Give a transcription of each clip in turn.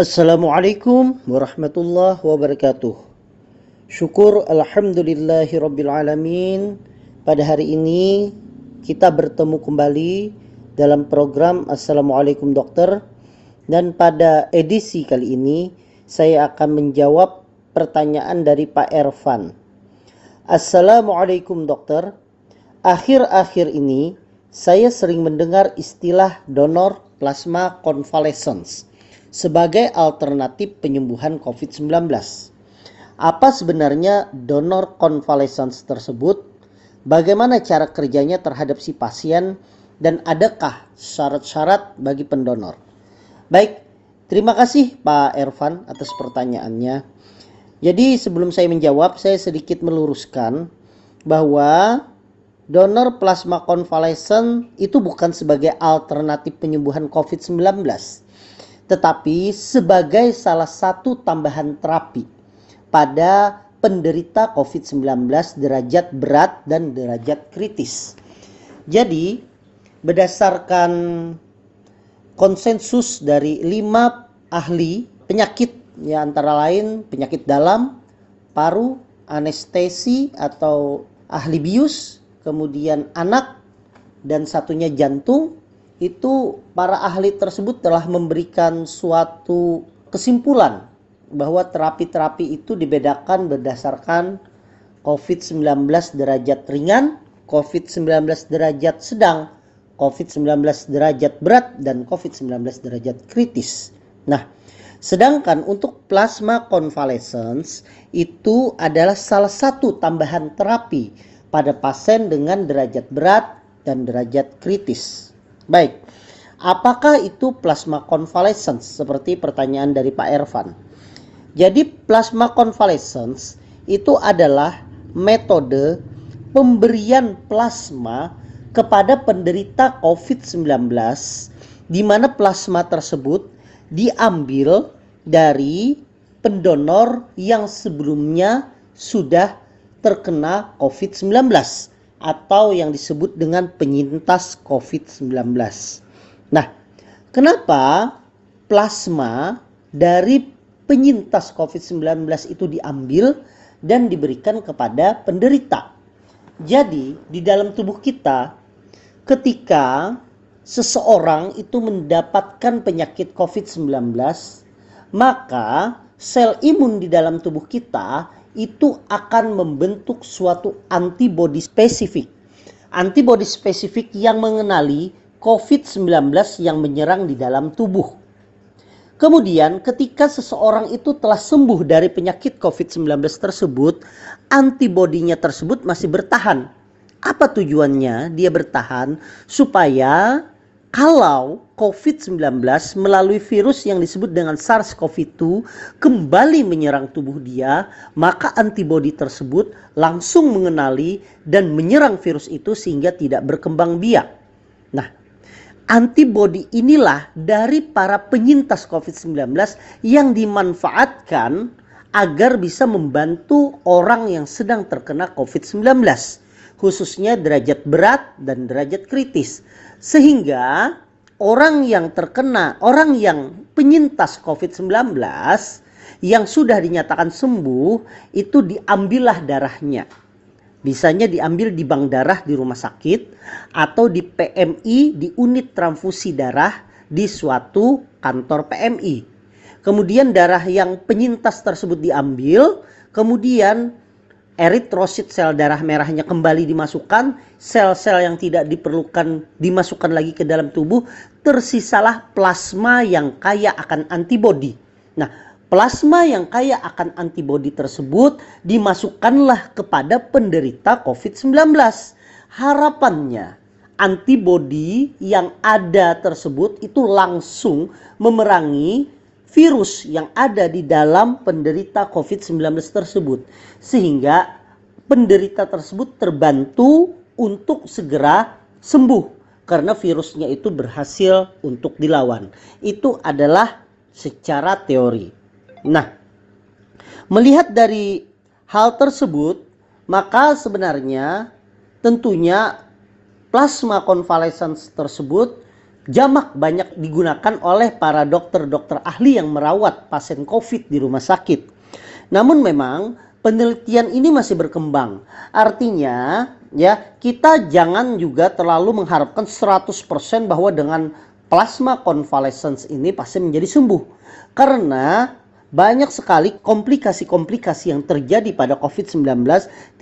Assalamualaikum warahmatullahi wabarakatuh. Syukur alhamdulillahi rabbil alamin. Pada hari ini kita bertemu kembali dalam program Assalamualaikum Dokter dan pada edisi kali ini saya akan menjawab pertanyaan dari Pak Ervan. Assalamualaikum Dokter. Akhir-akhir ini saya sering mendengar istilah donor plasma convalescence sebagai alternatif penyembuhan COVID-19. Apa sebenarnya donor convalescence tersebut? Bagaimana cara kerjanya terhadap si pasien dan adakah syarat-syarat bagi pendonor? Baik, terima kasih Pak Ervan atas pertanyaannya. Jadi sebelum saya menjawab, saya sedikit meluruskan bahwa donor plasma konvalesen itu bukan sebagai alternatif penyembuhan COVID-19 tetapi sebagai salah satu tambahan terapi pada penderita COVID-19 derajat berat dan derajat kritis. Jadi, berdasarkan konsensus dari lima ahli penyakit ya antara lain penyakit dalam, paru, anestesi atau ahli bius, kemudian anak dan satunya jantung itu para ahli tersebut telah memberikan suatu kesimpulan bahwa terapi-terapi itu dibedakan berdasarkan COVID-19 derajat ringan, COVID-19 derajat sedang, COVID-19 derajat berat, dan COVID-19 derajat kritis. Nah, sedangkan untuk plasma convalescence itu adalah salah satu tambahan terapi pada pasien dengan derajat berat dan derajat kritis. Baik, apakah itu plasma convalescence? Seperti pertanyaan dari Pak Ervan? Jadi plasma convalescence itu adalah metode pemberian plasma kepada penderita COVID-19 di mana plasma tersebut diambil dari pendonor yang sebelumnya sudah terkena COVID-19 atau yang disebut dengan penyintas COVID-19. Nah, kenapa plasma dari penyintas COVID-19 itu diambil dan diberikan kepada penderita? Jadi, di dalam tubuh kita ketika seseorang itu mendapatkan penyakit COVID-19, maka sel imun di dalam tubuh kita itu akan membentuk suatu antibodi spesifik. Antibodi spesifik yang mengenali COVID-19 yang menyerang di dalam tubuh. Kemudian ketika seseorang itu telah sembuh dari penyakit COVID-19 tersebut, antibodinya tersebut masih bertahan. Apa tujuannya? Dia bertahan supaya kalau COVID-19 melalui virus yang disebut dengan SARS-CoV-2 kembali menyerang tubuh dia, maka antibodi tersebut langsung mengenali dan menyerang virus itu sehingga tidak berkembang biak. Nah, antibodi inilah dari para penyintas COVID-19 yang dimanfaatkan agar bisa membantu orang yang sedang terkena COVID-19, khususnya derajat berat dan derajat kritis sehingga orang yang terkena, orang yang penyintas COVID-19 yang sudah dinyatakan sembuh itu diambillah darahnya. Bisanya diambil di bank darah di rumah sakit atau di PMI di unit transfusi darah di suatu kantor PMI. Kemudian darah yang penyintas tersebut diambil, kemudian eritrosit sel darah merahnya kembali dimasukkan, sel-sel yang tidak diperlukan dimasukkan lagi ke dalam tubuh, tersisalah plasma yang kaya akan antibodi. Nah, plasma yang kaya akan antibodi tersebut dimasukkanlah kepada penderita COVID-19. Harapannya antibodi yang ada tersebut itu langsung memerangi virus yang ada di dalam penderita COVID-19 tersebut. Sehingga penderita tersebut terbantu untuk segera sembuh karena virusnya itu berhasil untuk dilawan. Itu adalah secara teori. Nah, melihat dari hal tersebut, maka sebenarnya tentunya plasma convalescence tersebut jamak banyak digunakan oleh para dokter-dokter ahli yang merawat pasien COVID di rumah sakit. Namun memang penelitian ini masih berkembang. Artinya ya kita jangan juga terlalu mengharapkan 100% bahwa dengan plasma convalescence ini pasti menjadi sembuh. Karena banyak sekali komplikasi-komplikasi yang terjadi pada COVID-19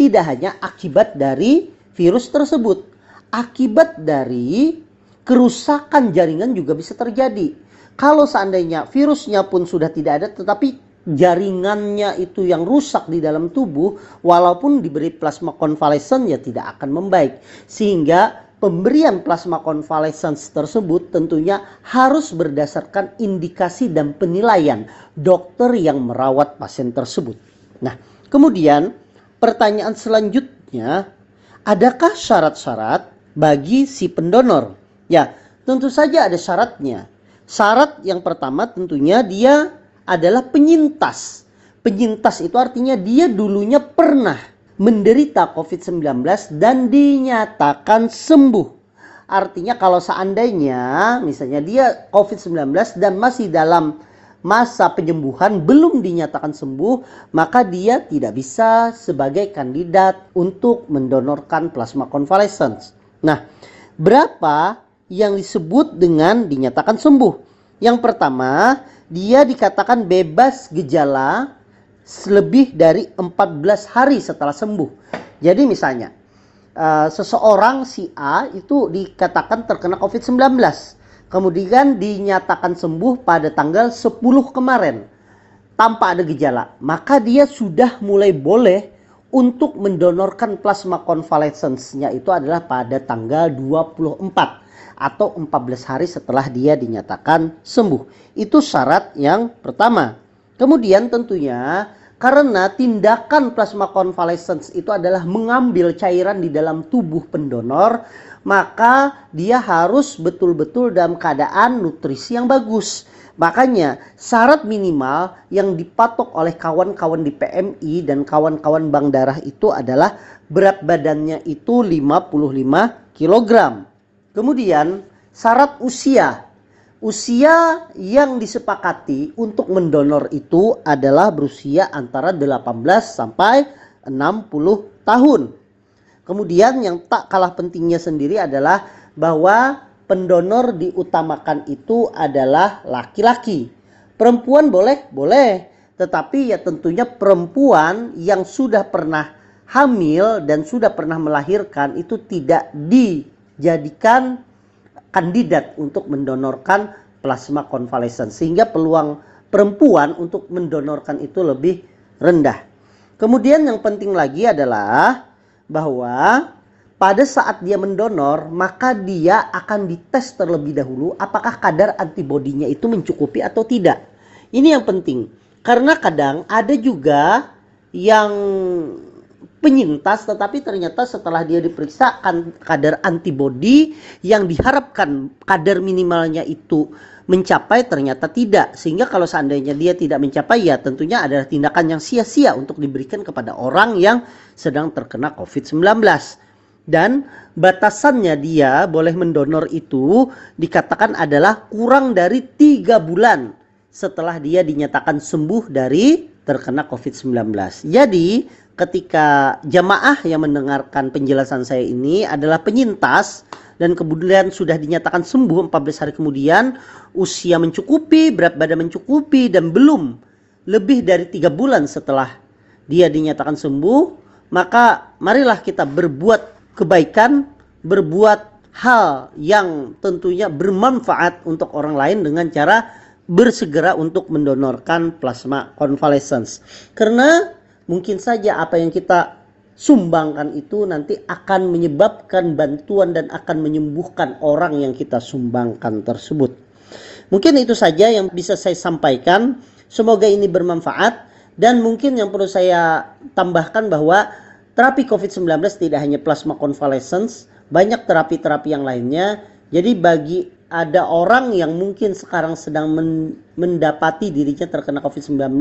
tidak hanya akibat dari virus tersebut. Akibat dari kerusakan jaringan juga bisa terjadi. Kalau seandainya virusnya pun sudah tidak ada tetapi jaringannya itu yang rusak di dalam tubuh walaupun diberi plasma konvalesen ya tidak akan membaik. Sehingga pemberian plasma konvalesens tersebut tentunya harus berdasarkan indikasi dan penilaian dokter yang merawat pasien tersebut. Nah, kemudian pertanyaan selanjutnya, adakah syarat-syarat bagi si pendonor? Ya, tentu saja ada syaratnya. Syarat yang pertama tentunya dia adalah penyintas. Penyintas itu artinya dia dulunya pernah menderita COVID-19 dan dinyatakan sembuh. Artinya kalau seandainya misalnya dia COVID-19 dan masih dalam masa penyembuhan belum dinyatakan sembuh, maka dia tidak bisa sebagai kandidat untuk mendonorkan plasma convalescence. Nah, berapa yang disebut dengan dinyatakan sembuh. Yang pertama, dia dikatakan bebas gejala lebih dari 14 hari setelah sembuh. Jadi misalnya, uh, seseorang si A itu dikatakan terkena COVID-19. Kemudian dinyatakan sembuh pada tanggal 10 kemarin tanpa ada gejala. Maka dia sudah mulai boleh untuk mendonorkan plasma convalescence-nya itu adalah pada tanggal 24 atau 14 hari setelah dia dinyatakan sembuh. Itu syarat yang pertama. Kemudian tentunya karena tindakan plasma convalescence itu adalah mengambil cairan di dalam tubuh pendonor, maka dia harus betul-betul dalam keadaan nutrisi yang bagus. Makanya syarat minimal yang dipatok oleh kawan-kawan di PMI dan kawan-kawan bank darah itu adalah berat badannya itu 55 kg. Kemudian syarat usia. Usia yang disepakati untuk mendonor itu adalah berusia antara 18 sampai 60 tahun. Kemudian yang tak kalah pentingnya sendiri adalah bahwa pendonor diutamakan itu adalah laki-laki. Perempuan boleh? Boleh. Tetapi ya tentunya perempuan yang sudah pernah hamil dan sudah pernah melahirkan itu tidak di jadikan kandidat untuk mendonorkan plasma konvalesen sehingga peluang perempuan untuk mendonorkan itu lebih rendah. Kemudian yang penting lagi adalah bahwa pada saat dia mendonor maka dia akan dites terlebih dahulu apakah kadar antibodinya itu mencukupi atau tidak. Ini yang penting karena kadang ada juga yang penyintas tetapi ternyata setelah dia diperiksa kadar antibodi yang diharapkan kadar minimalnya itu mencapai ternyata tidak sehingga kalau seandainya dia tidak mencapai ya tentunya adalah tindakan yang sia-sia untuk diberikan kepada orang yang sedang terkena COVID-19 dan batasannya dia boleh mendonor itu dikatakan adalah kurang dari tiga bulan setelah dia dinyatakan sembuh dari terkena COVID-19. Jadi ketika jamaah yang mendengarkan penjelasan saya ini adalah penyintas dan kemudian sudah dinyatakan sembuh 14 hari kemudian usia mencukupi berat badan mencukupi dan belum lebih dari tiga bulan setelah dia dinyatakan sembuh maka marilah kita berbuat kebaikan berbuat hal yang tentunya bermanfaat untuk orang lain dengan cara bersegera untuk mendonorkan plasma convalescence. Karena mungkin saja apa yang kita sumbangkan itu nanti akan menyebabkan bantuan dan akan menyembuhkan orang yang kita sumbangkan tersebut. Mungkin itu saja yang bisa saya sampaikan. Semoga ini bermanfaat dan mungkin yang perlu saya tambahkan bahwa terapi COVID-19 tidak hanya plasma convalescence, banyak terapi-terapi yang lainnya. Jadi bagi ada orang yang mungkin sekarang sedang men mendapati dirinya terkena COVID-19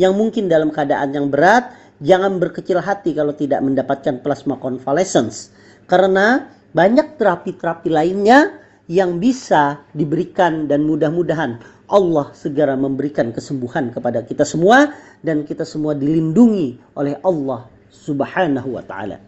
yang mungkin dalam keadaan yang berat, jangan berkecil hati kalau tidak mendapatkan plasma convalescence. Karena banyak terapi-terapi lainnya yang bisa diberikan dan mudah-mudahan Allah segera memberikan kesembuhan kepada kita semua dan kita semua dilindungi oleh Allah Subhanahu wa taala.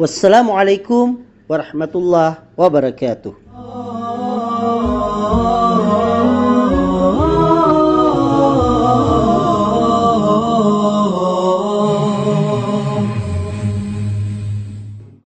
Wassalamualaikum warahmatullahi wabarakatuh.